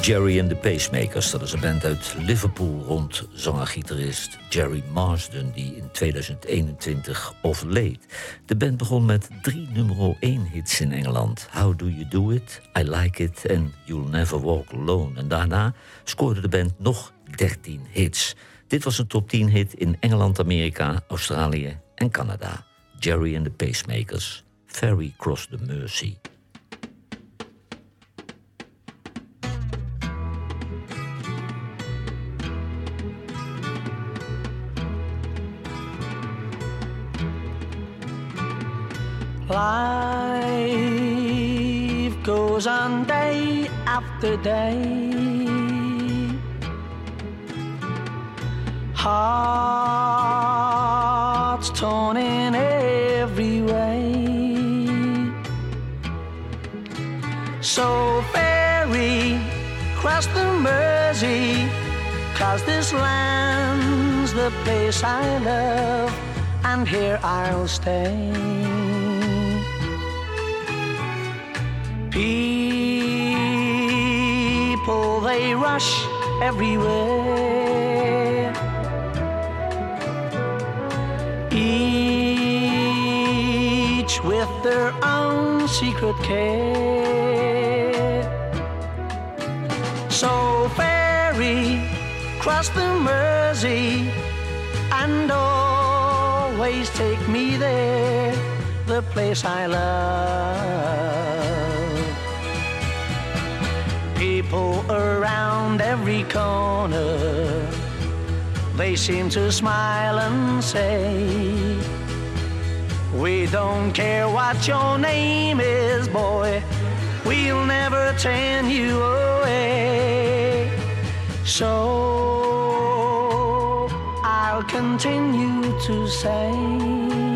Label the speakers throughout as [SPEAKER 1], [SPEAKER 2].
[SPEAKER 1] Jerry and the Pacemakers, dat is een band uit Liverpool rond zanger-gitarist Jerry Marsden, die in 2021 overleed. De band begon met drie nummer 1 hits in Engeland: How Do You Do It, I Like It en You'll Never Walk Alone. En daarna scoorde de band nog 13 hits. Dit was een top 10 hit in Engeland, Amerika, Australië en Canada. Jerry and the Pacemakers, Ferry Cross the Mersey.
[SPEAKER 2] Goes on day after day. Hearts torn in every way. So ferry cross the Mersey, cause this land's the place I love, and here I'll stay. People, they rush everywhere. Each with their own secret care. So ferry, cross the Mersey, and always take me there, the place I love people around every corner. They seem to smile and say, We don't care what your name is, boy, we'll never turn you away. So I'll continue to say,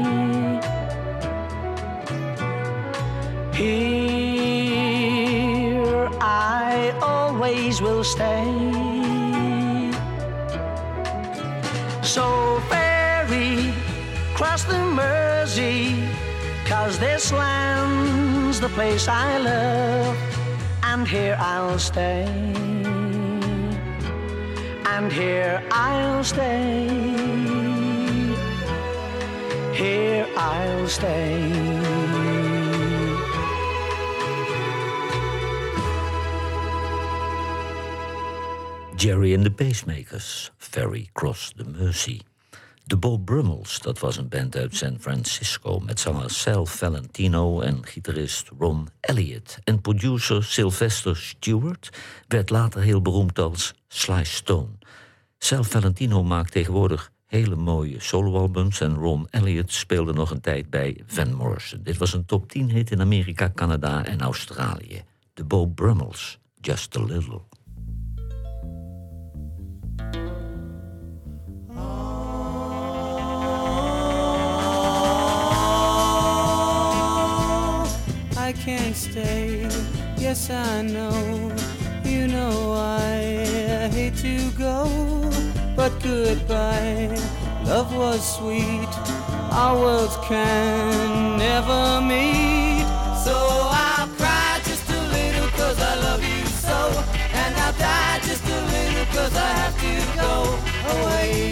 [SPEAKER 2] will stay. So ferry, cross the Mersey, cause this land's the place I love, and here I'll stay. And here I'll stay. Here I'll stay.
[SPEAKER 1] Jerry and the Pacemakers, Ferry Cross the Mersey. De Bob Brummels, dat was een band uit San Francisco met zanger Sal Valentino en gitarist Ron Elliott. En producer Sylvester Stewart werd later heel beroemd als Sly Stone. Sal Valentino maakt tegenwoordig hele mooie soloalbums en Ron Elliott speelde nog een tijd bij Van Morrison. Dit was een top 10 hit in Amerika, Canada en Australië. De Bob Brummels, Just a Little.
[SPEAKER 3] Can't stay. Yes, I know. You know I hate to go, but goodbye. Love was sweet. Our worlds can never meet. So I'll cry just a little cause I love you so. And I'll die just a little cause I have to go away.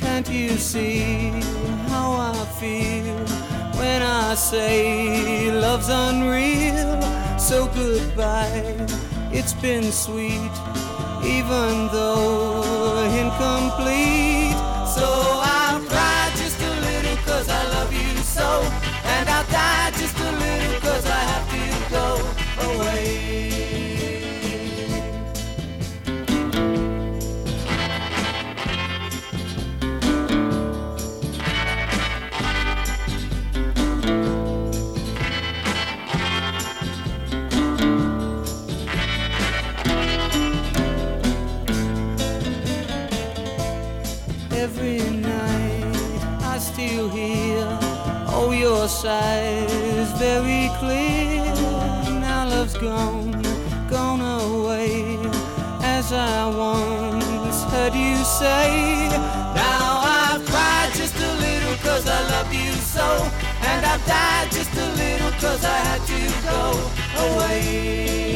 [SPEAKER 3] Can't you see how I feel? When I say love's unreal. So goodbye, it's been sweet, even though incomplete. So sighs very clear now love's gone gone away, as I once heard you say. Now I've cried just a little cause I love you so. And I've died just a little cause I had to go away.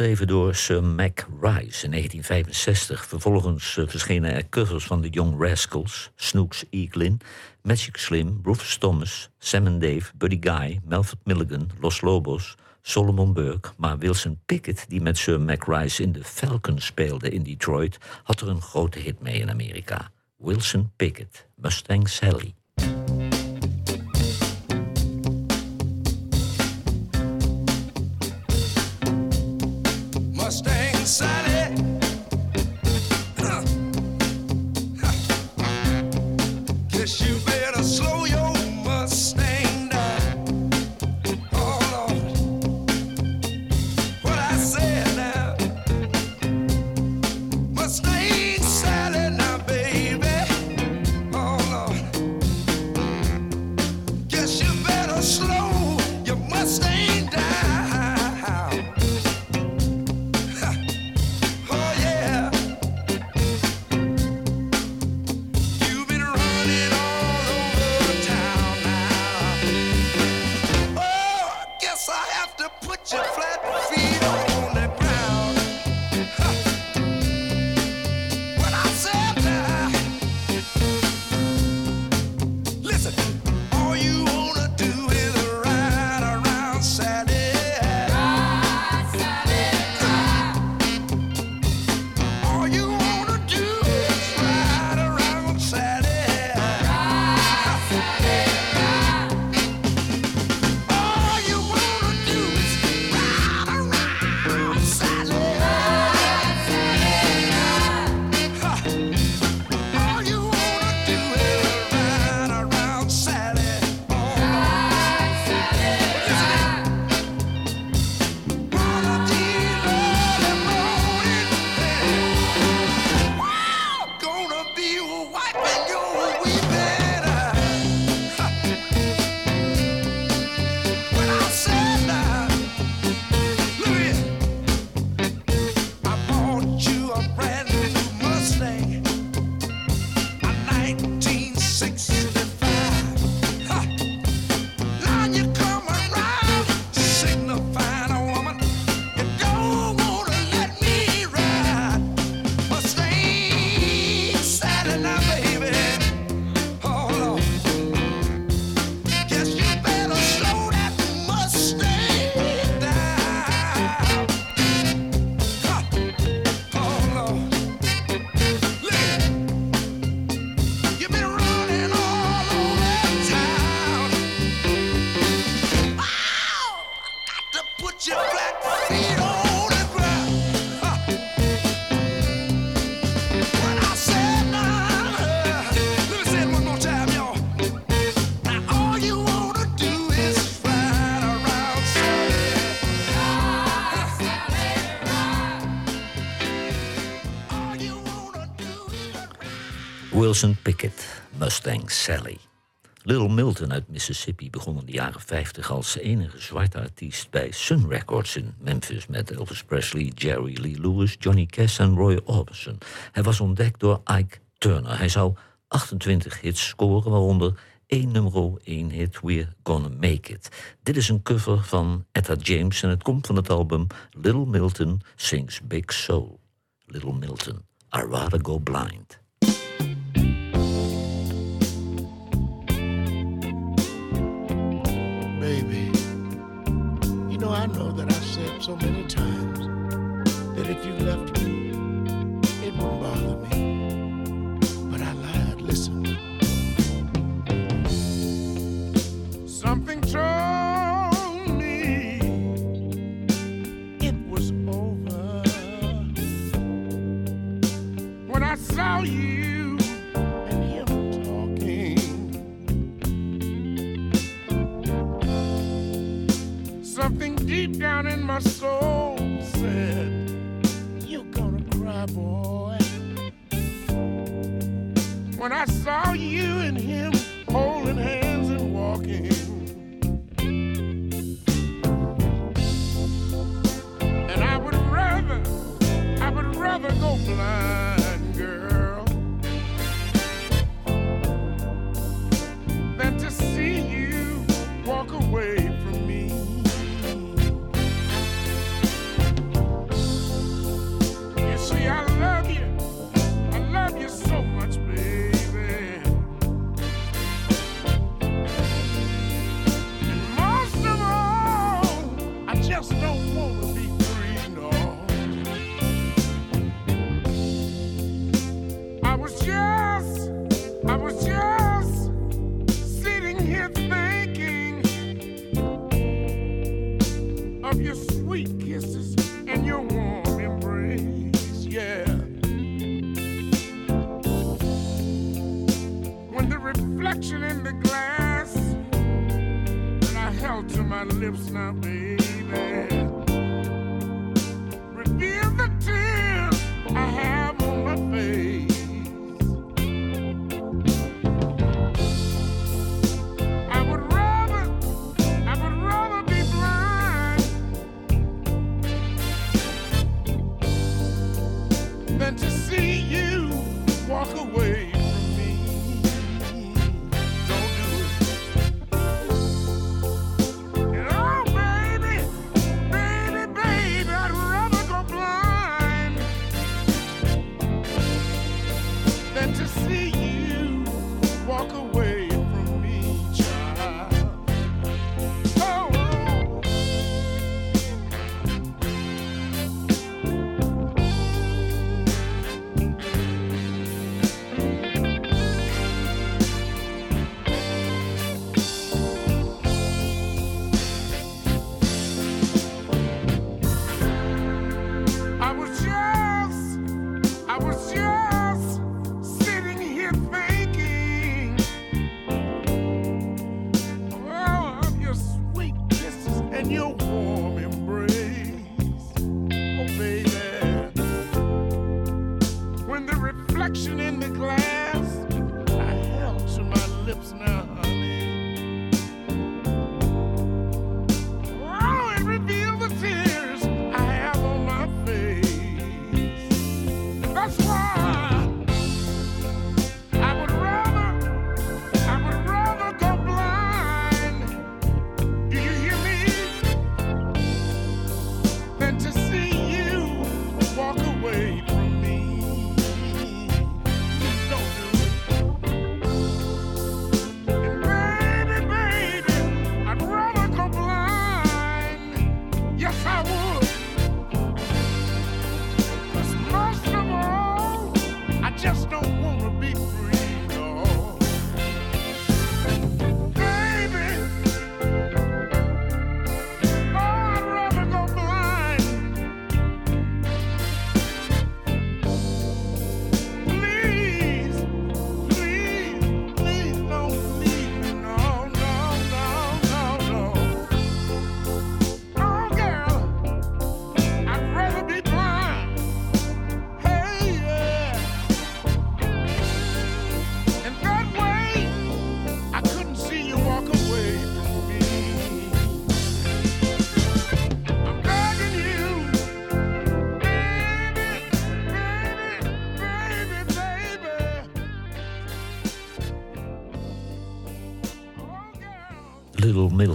[SPEAKER 4] Geschreven door Sir Mac Rice in 1965. Vervolgens uh, verschenen er covers van de Young Rascals, Snooks Eaglin, Magic Slim, Rufus Thomas, Sam Dave, Buddy Guy, Melford Milligan, Los Lobos, Solomon Burke. Maar Wilson Pickett, die met Sir Mac Rice in de Falcons speelde in Detroit, had er een grote hit mee in Amerika. Wilson Pickett, Mustang Sally. Wilson Pickett, Mustang Sally. Little Milton uit Mississippi begon in de jaren 50 als enige zwarte artiest bij Sun Records in Memphis met Elvis Presley, Jerry Lee Lewis, Johnny Cash en Roy Orbison. Hij was ontdekt door Ike Turner. Hij zou 28 hits scoren, waaronder één nummer 1 hit We're Gonna Make It. Dit is een cover van Etta James en het komt van het album Little Milton Sings Big Soul. Little Milton, I'd rather go blind. baby.
[SPEAKER 5] You know, I know that I've said so many times that if you left me, it won't bother me. But I lied, listen.
[SPEAKER 6] Something told me it was over when I saw you. deep down in my soul said, You're gonna cry, boy. When I saw you and him holding hands and walking. And I would rather, I would rather go blind.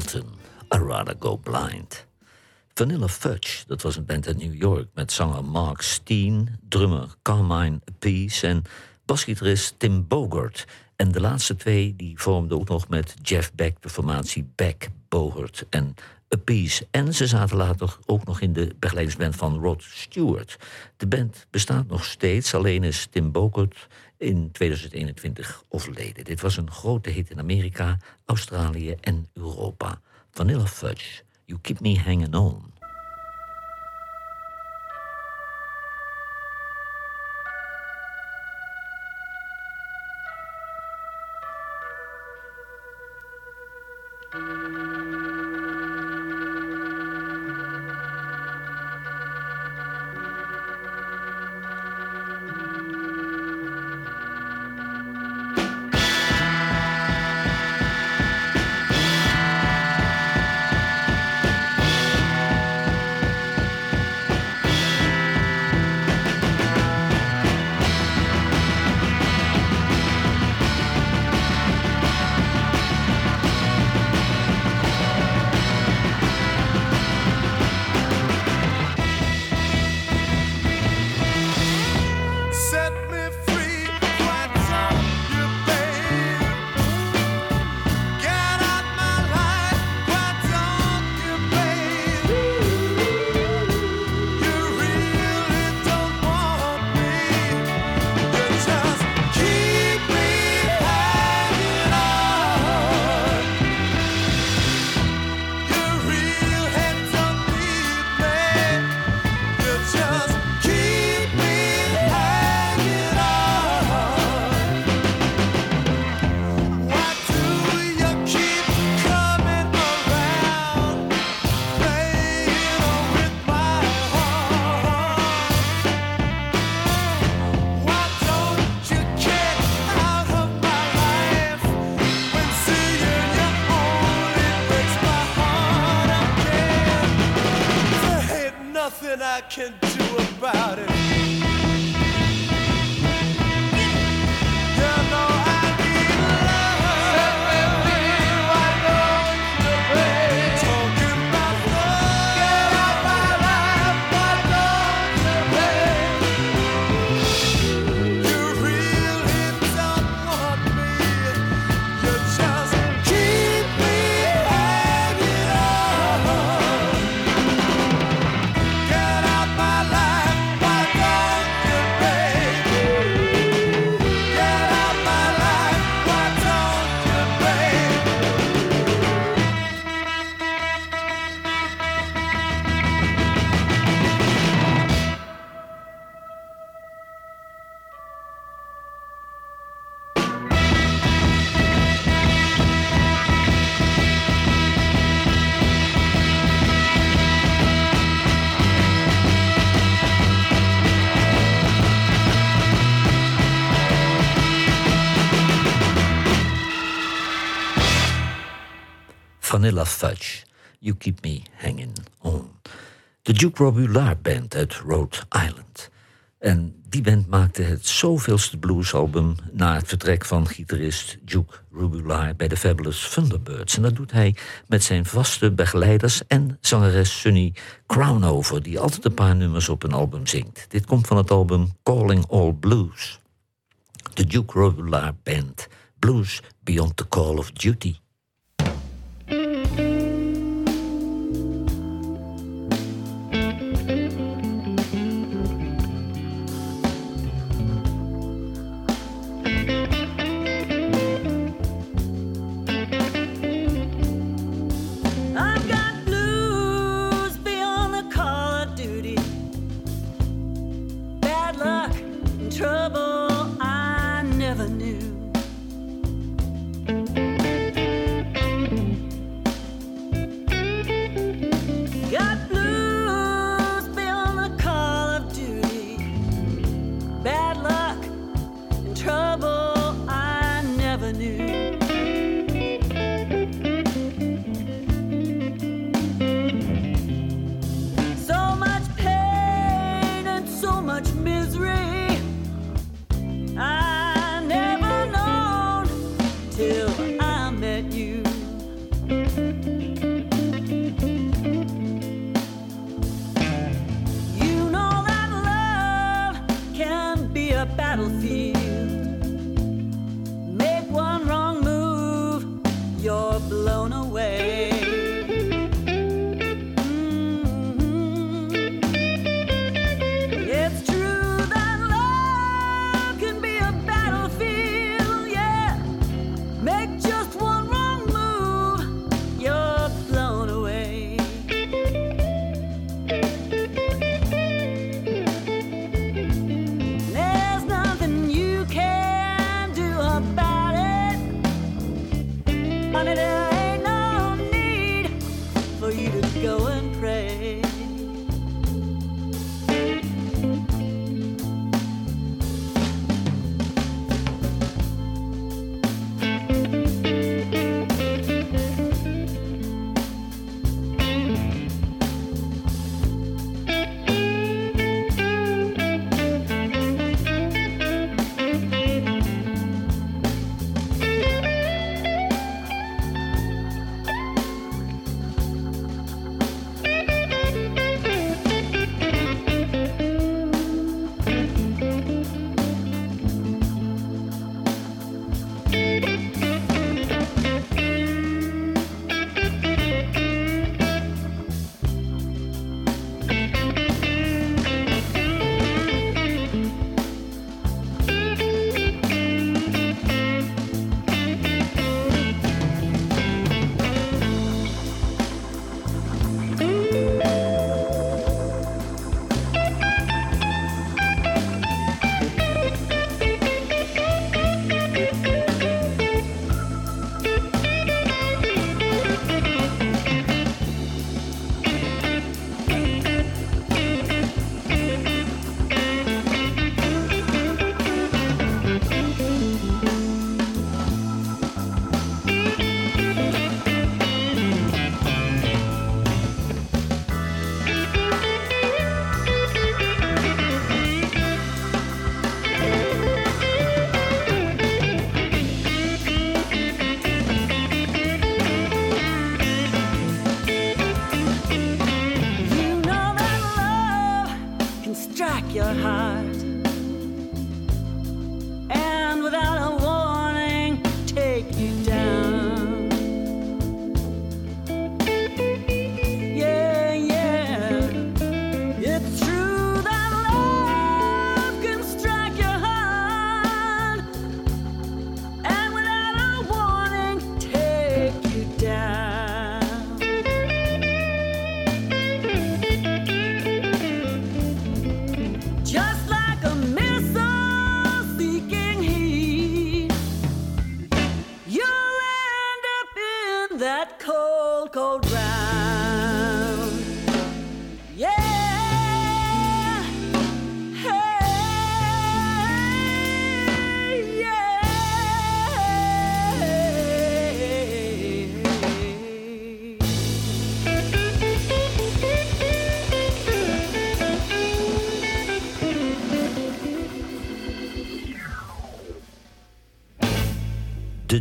[SPEAKER 6] Hamilton, I'd Rather Go Blind.
[SPEAKER 1] Vanilla Fudge, dat was een band uit New York met zanger Mark Steen, drummer Carmine Peace en basgitarist Tim Bogert. En de laatste twee die vormden ook nog met Jeff Beck de formatie Beck, Bogert en Appice. En ze zaten later ook nog in de begeleidingsband van Rod Stewart. De band bestaat nog steeds, alleen is Tim Bogert in 2021 overleden. Dit was een grote hit in Amerika, Australië en Europa. Vanilla Fudge, You Keep Me Hanging On. Vanilla Fudge, You Keep Me Hanging On. De Duke Robillard Band uit Rhode Island. En die band maakte het zoveelste bluesalbum na het vertrek van gitarist Duke Robillard bij de Fabulous Thunderbirds. En dat doet hij met zijn vaste begeleiders en zangeres Sunny Crownover, die altijd een paar nummers op een album zingt. Dit komt van het album Calling All Blues. De Duke Robillard Band, Blues Beyond the Call of Duty.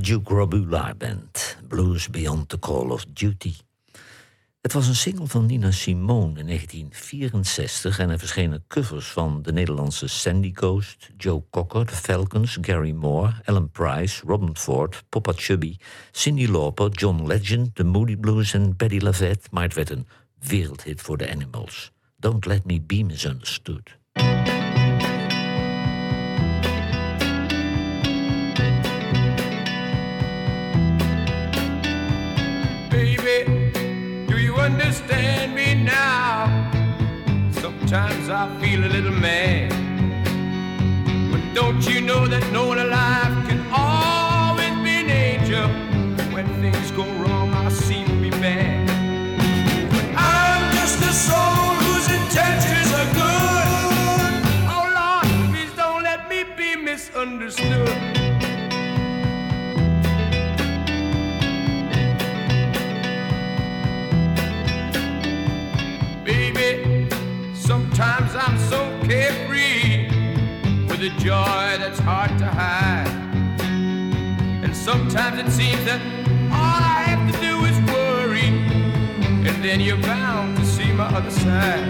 [SPEAKER 1] Duke Robula Band, Blues Beyond the Call of Duty. Het was een single van Nina Simone in 1964 en er verschenen covers van de Nederlandse Sandy Coast, Joe Cocker, The Falcons, Gary Moore, Ellen Price, Robin Ford, Papa Chubby, Cindy Lauper, John Legend, The Moody Blues en Betty Lavette, maar het werd een wereldhit voor de Animals. Don't Let Me Be Misunderstood.
[SPEAKER 5] Sometimes I feel a little mad. But don't you know that no one alive can always be an angel? When things go wrong, I seem to be bad. But I'm just a soul whose intentions are good. Oh Lord, please don't let me be misunderstood. A joy that's hard to hide. And sometimes it seems that all I have to do is worry, and then you're bound to see my other side.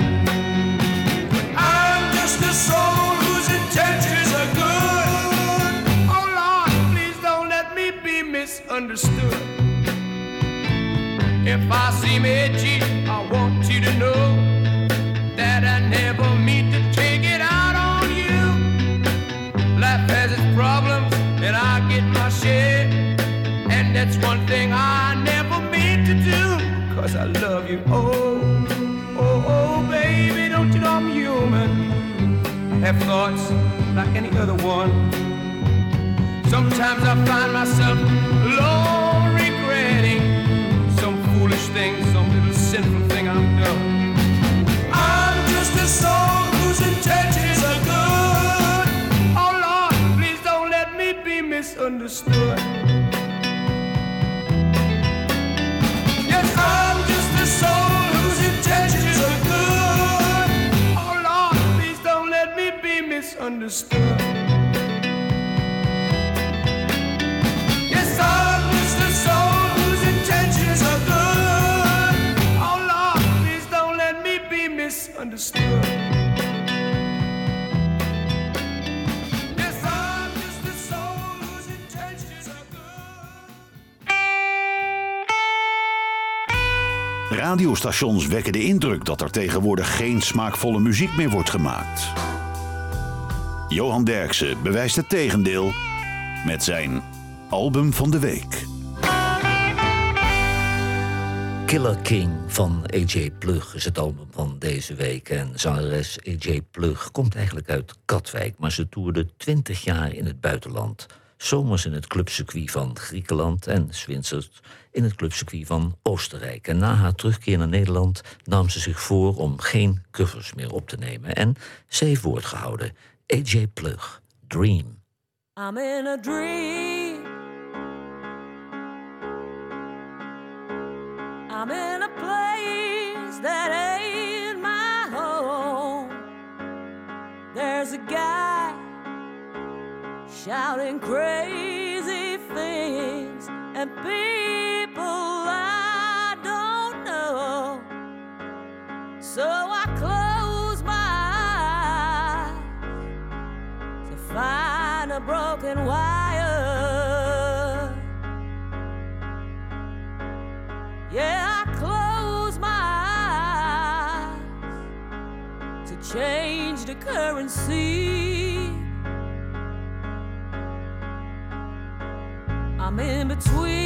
[SPEAKER 5] But I'm just a soul whose intentions are good. Oh Lord, please don't let me be misunderstood. If I seem edgy, I want you to know that I never mean Life has its problems, and I get my share. And that's one thing I never mean to do, cause I love you. Oh, oh, oh, baby, don't you know I'm human? I have thoughts like any other one. Sometimes I find myself alone regretting some foolish thing, some little sinful thing I've done. I'm just a soul whose intentions be misunderstood. Yes, I'm just a soul whose intentions are good. Oh Lord, please don't let me be misunderstood. Yes, I'm just a soul whose intentions are good. Oh Lord, please don't let me be misunderstood.
[SPEAKER 7] Radiostations wekken de indruk dat er tegenwoordig geen smaakvolle muziek meer wordt gemaakt. Johan Derksen bewijst het tegendeel met zijn album van de week.
[SPEAKER 1] Killer King van AJ Plug is het album van deze week. En zangeres AJ Plug komt eigenlijk uit Katwijk, maar ze toerde 20 jaar in het buitenland. Zomers in het clubcircuit van Griekenland en zwinters in het clubcircuit van Oostenrijk. En na haar terugkeer naar Nederland nam ze zich voor om geen covers meer op te nemen. En ze heeft woord gehouden. AJ Plug, Dream.
[SPEAKER 8] I'm in a dream. I'm in a place that ain't my home. There's a guy shouting crazy things and people broken wire. Yeah, I close my eyes to change the currency. I'm in between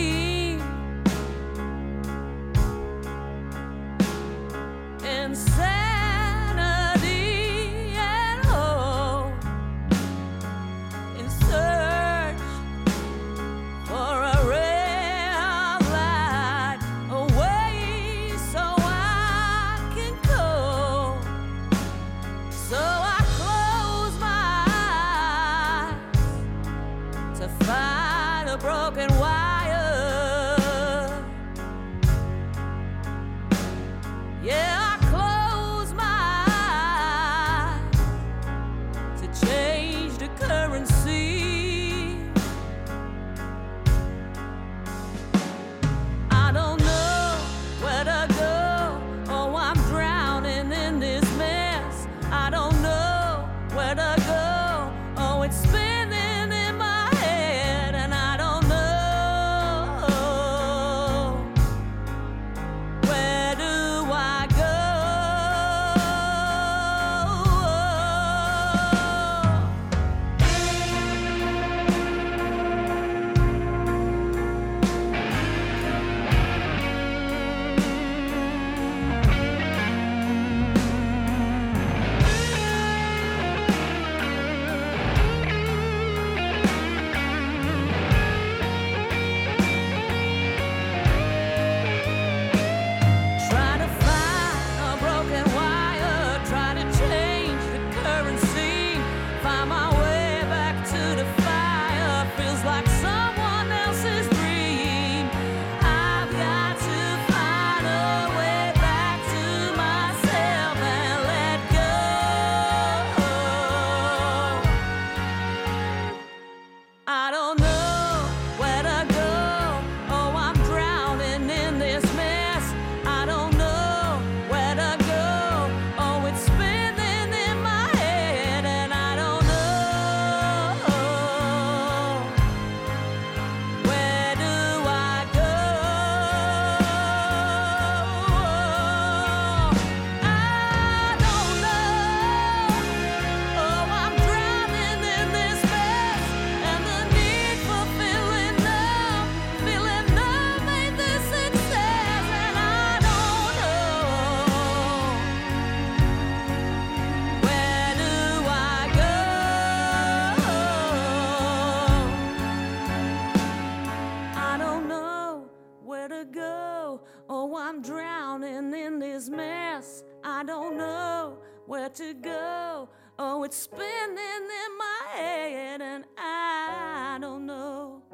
[SPEAKER 8] to go. Oh, it's spinning in my head, and I don't know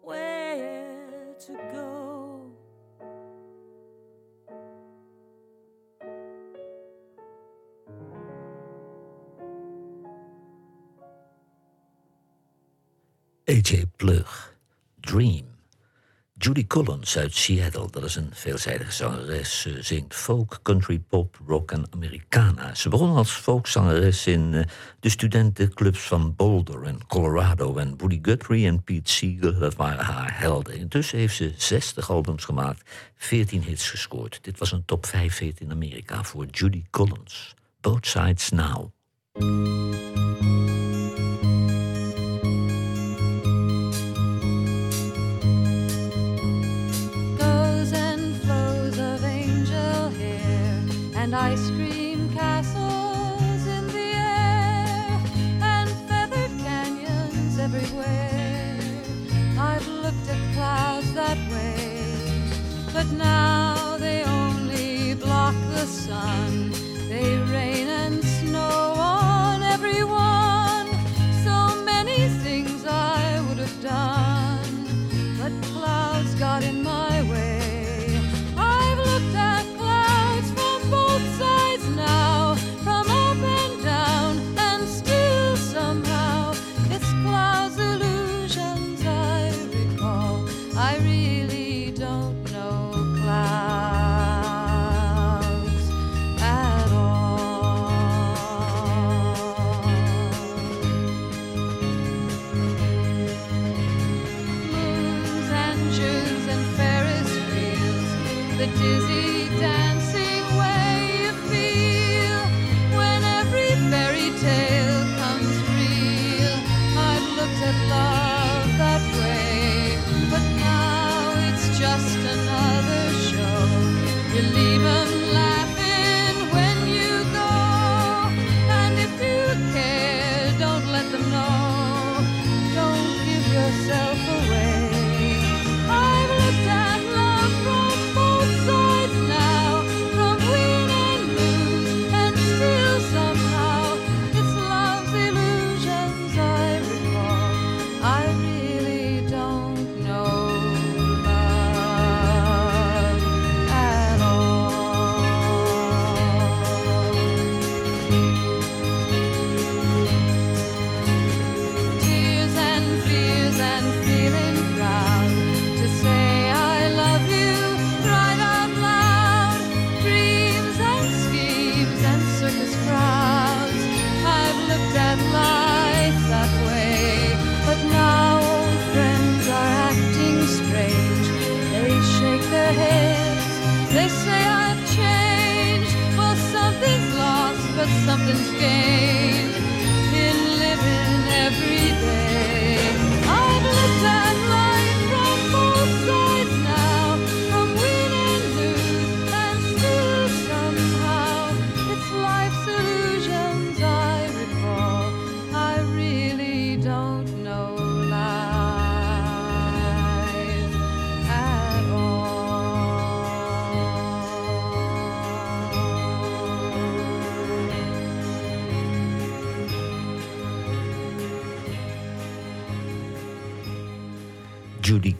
[SPEAKER 8] where to go.
[SPEAKER 3] AJ Plug, Dream. Judy Collins uit Seattle, dat is een veelzijdige zangeres. Ze zingt folk, country, pop, rock en Americana. Ze begon als folkzangeres in eh, de studentenclubs van Boulder en Colorado. En Woody Guthrie en Pete Seeger, dat waren haar helden. Intussen heeft ze 60 albums gemaakt, 14 hits gescoord. Dit was een top 5 hit in Amerika voor Judy Collins. Both Sides Now.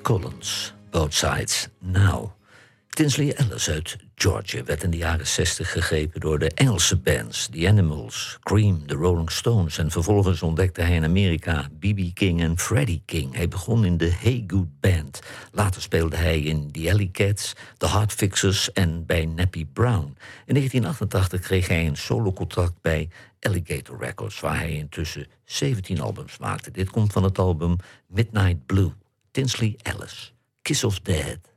[SPEAKER 3] Collins, Both Sides Now. Tinsley Ellis uit Georgia werd in de jaren 60 gegrepen door de Engelse bands The Animals, Cream, The Rolling Stones en vervolgens ontdekte hij in Amerika B.B. King en Freddie King. Hij begon in de Hey Good Band. Later speelde hij in The Alley Cats, The Heart Fixers en bij Nappy Brown. In 1988 kreeg hij een solocontract bij Alligator Records, waar hij intussen 17 albums maakte. Dit komt van het album Midnight Blue. Tinsley Ellis, Kiss of Death.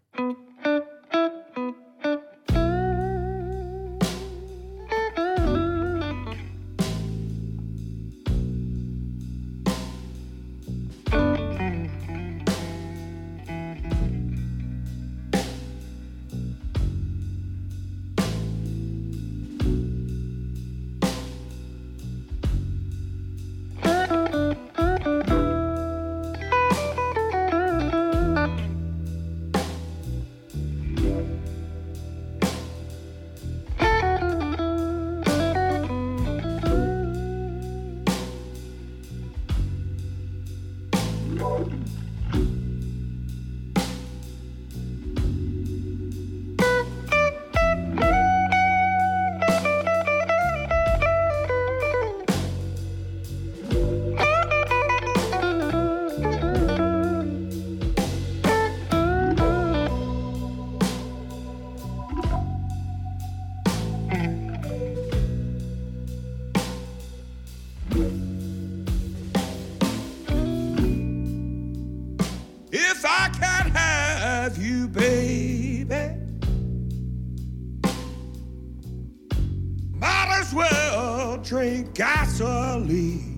[SPEAKER 9] as well drink gasoline.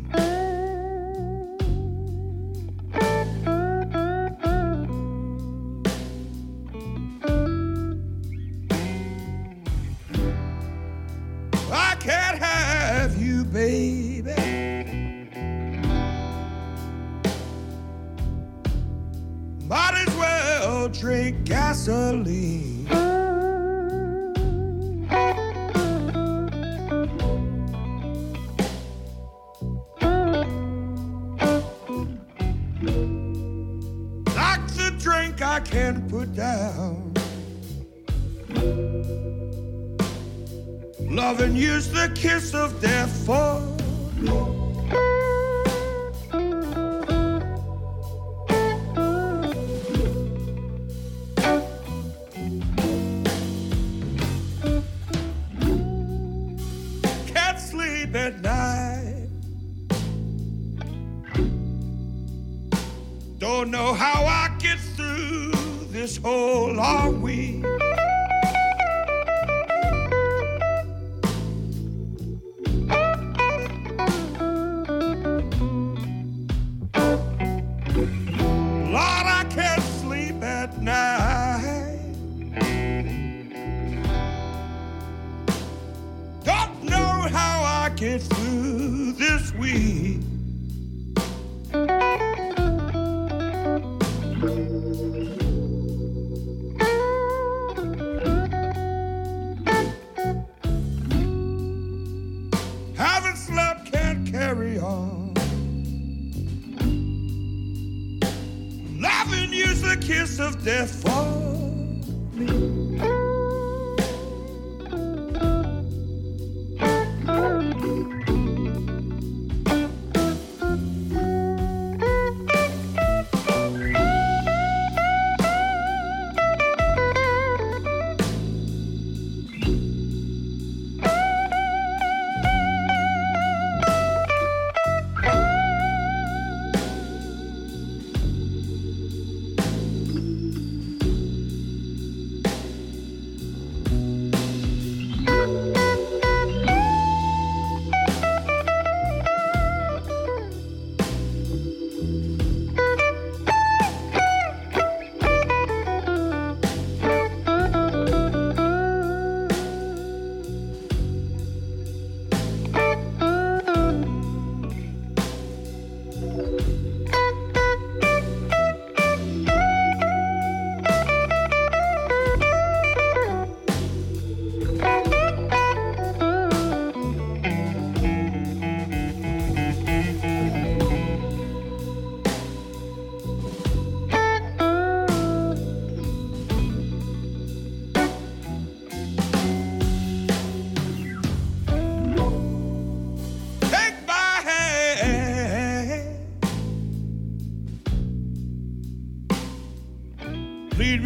[SPEAKER 9] the kiss of death.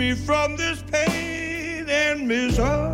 [SPEAKER 9] me from this pain and misery.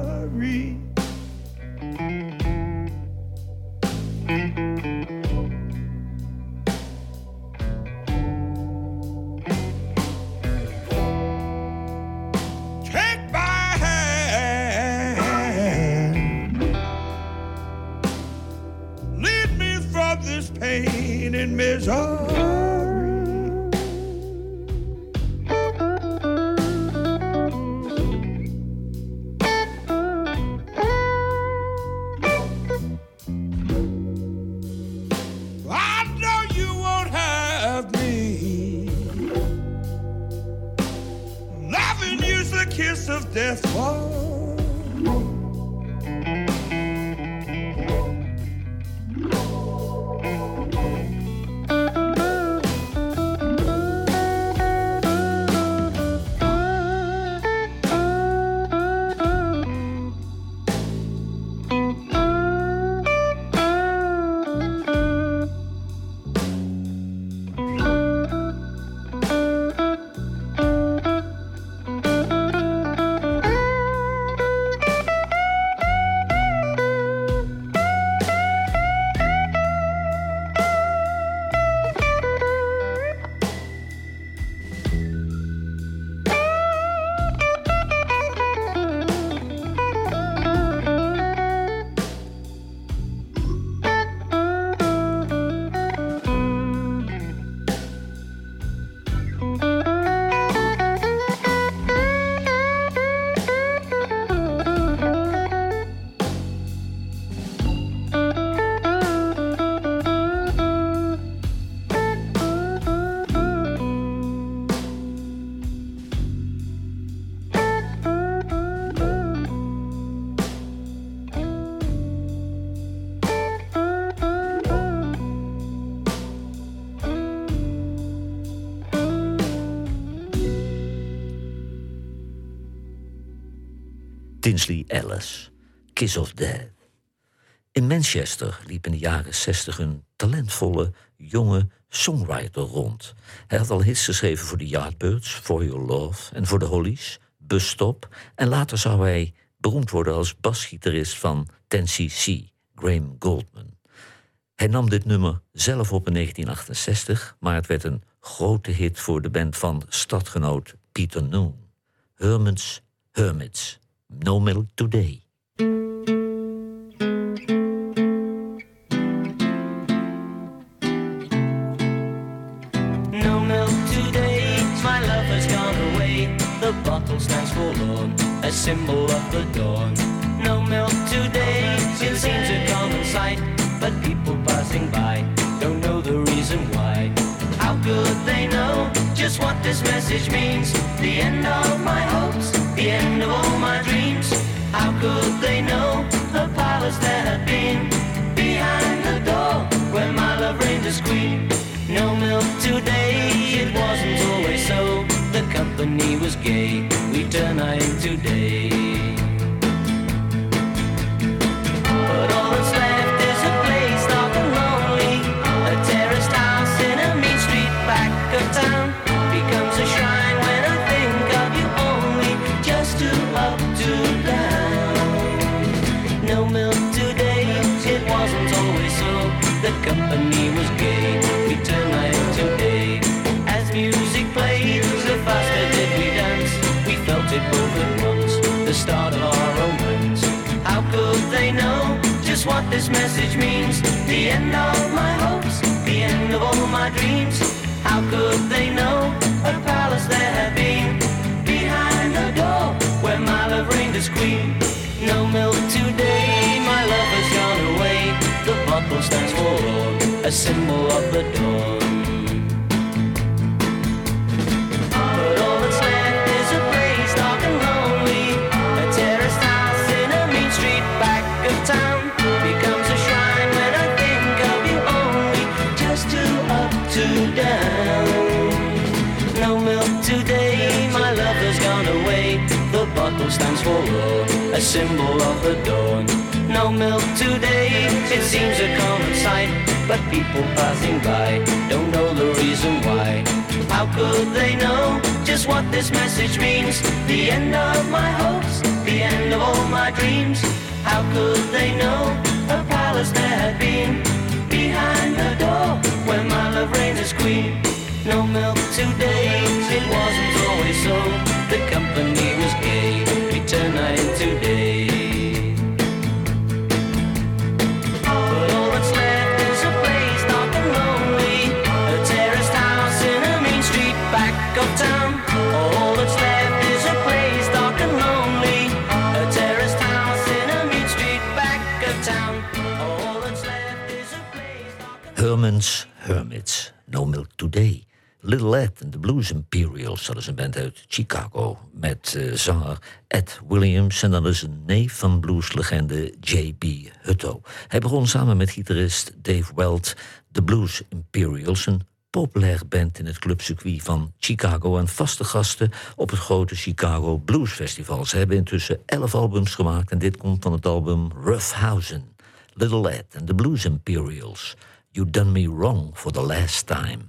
[SPEAKER 1] Tinsley Ellis, Kiss of Death. In Manchester liep in de jaren 60 een talentvolle, jonge songwriter rond. Hij had al hits geschreven voor de Yardbirds, For Your Love en voor de Hollies, Bus Stop. En later zou hij beroemd worden als basgitarist van 10cc, Graham Goldman. Hij nam dit nummer zelf op in 1968, maar het werd een grote hit voor de band van stadgenoot Peter Noon. Hermits, Hermits, No Milk Today.
[SPEAKER 10] No milk today, my love has gone away. The bottle stands forlorn, a symbol of the dawn. No milk today, it seems a common sight, but people passing by don't know the reason why. How could they know just what this message means? The end of my hopes, the end of all my dreams. How could they know the palace that had been behind the door where my love reigned as queen? No milk today, it wasn't always so. The company was gay, we turn night into day. What this message means? The end of my hopes, the end of all my dreams. How could they know a palace there had been behind the door where my love reigned as queen? No milk today, my love has gone away. The bottle stands for a symbol of the dawn. Stands for raw, a symbol of the dawn. No milk today, it seems a common sight. But people passing by don't know the reason why. How could they know just what this message means? The end of my hopes, the end of all my dreams. How could they know a palace there had been behind the door where my love reigned as queen? No milk today, it wasn't always so. The company was gay, we turned night into day. But all that's left is a place dark and lonely. A terraced house in a mean street back of town. All that's left is a place dark and lonely. A terraced house in a mean street back of town. All that's left is a place dark and
[SPEAKER 1] Herman's Hermits, Today. Little Ed en de Blues Imperials, dat is een band uit Chicago... met eh, zanger Ed Williams en dan is een neef van blueslegende J.B. Hutto. Hij begon samen met gitarist Dave Weld de Blues Imperials... een populair band in het clubcircuit van Chicago... en vaste gasten op het grote Chicago Blues Festival. Ze hebben intussen elf albums gemaakt... en dit komt van het album Roughhausen. Little Ed en de Blues Imperials... You Done Me Wrong for the Last Time.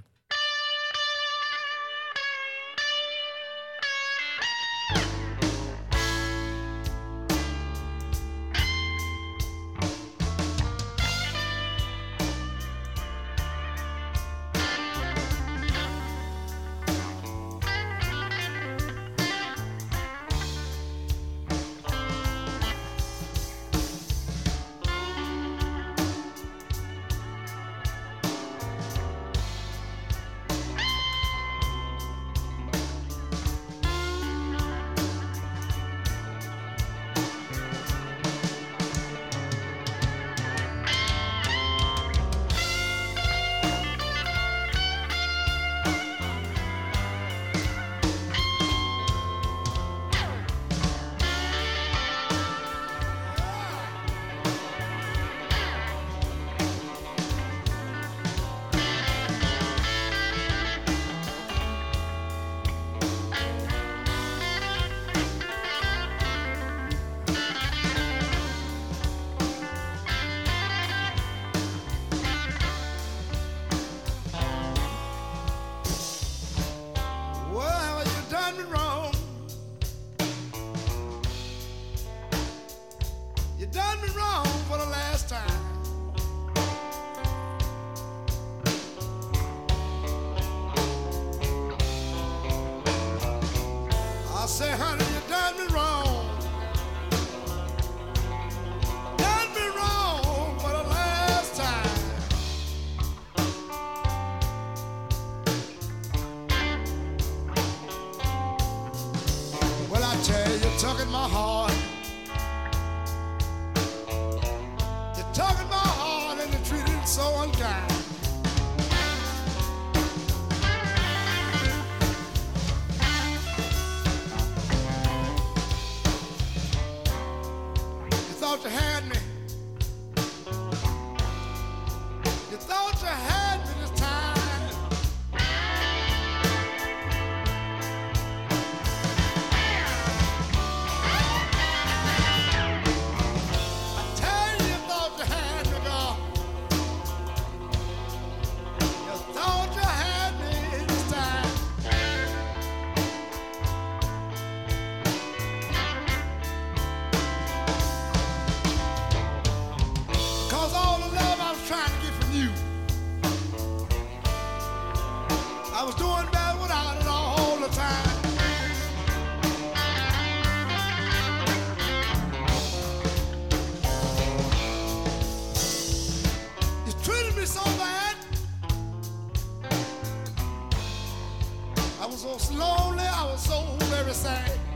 [SPEAKER 11] So lonely, I was so very sad.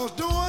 [SPEAKER 11] Was doing.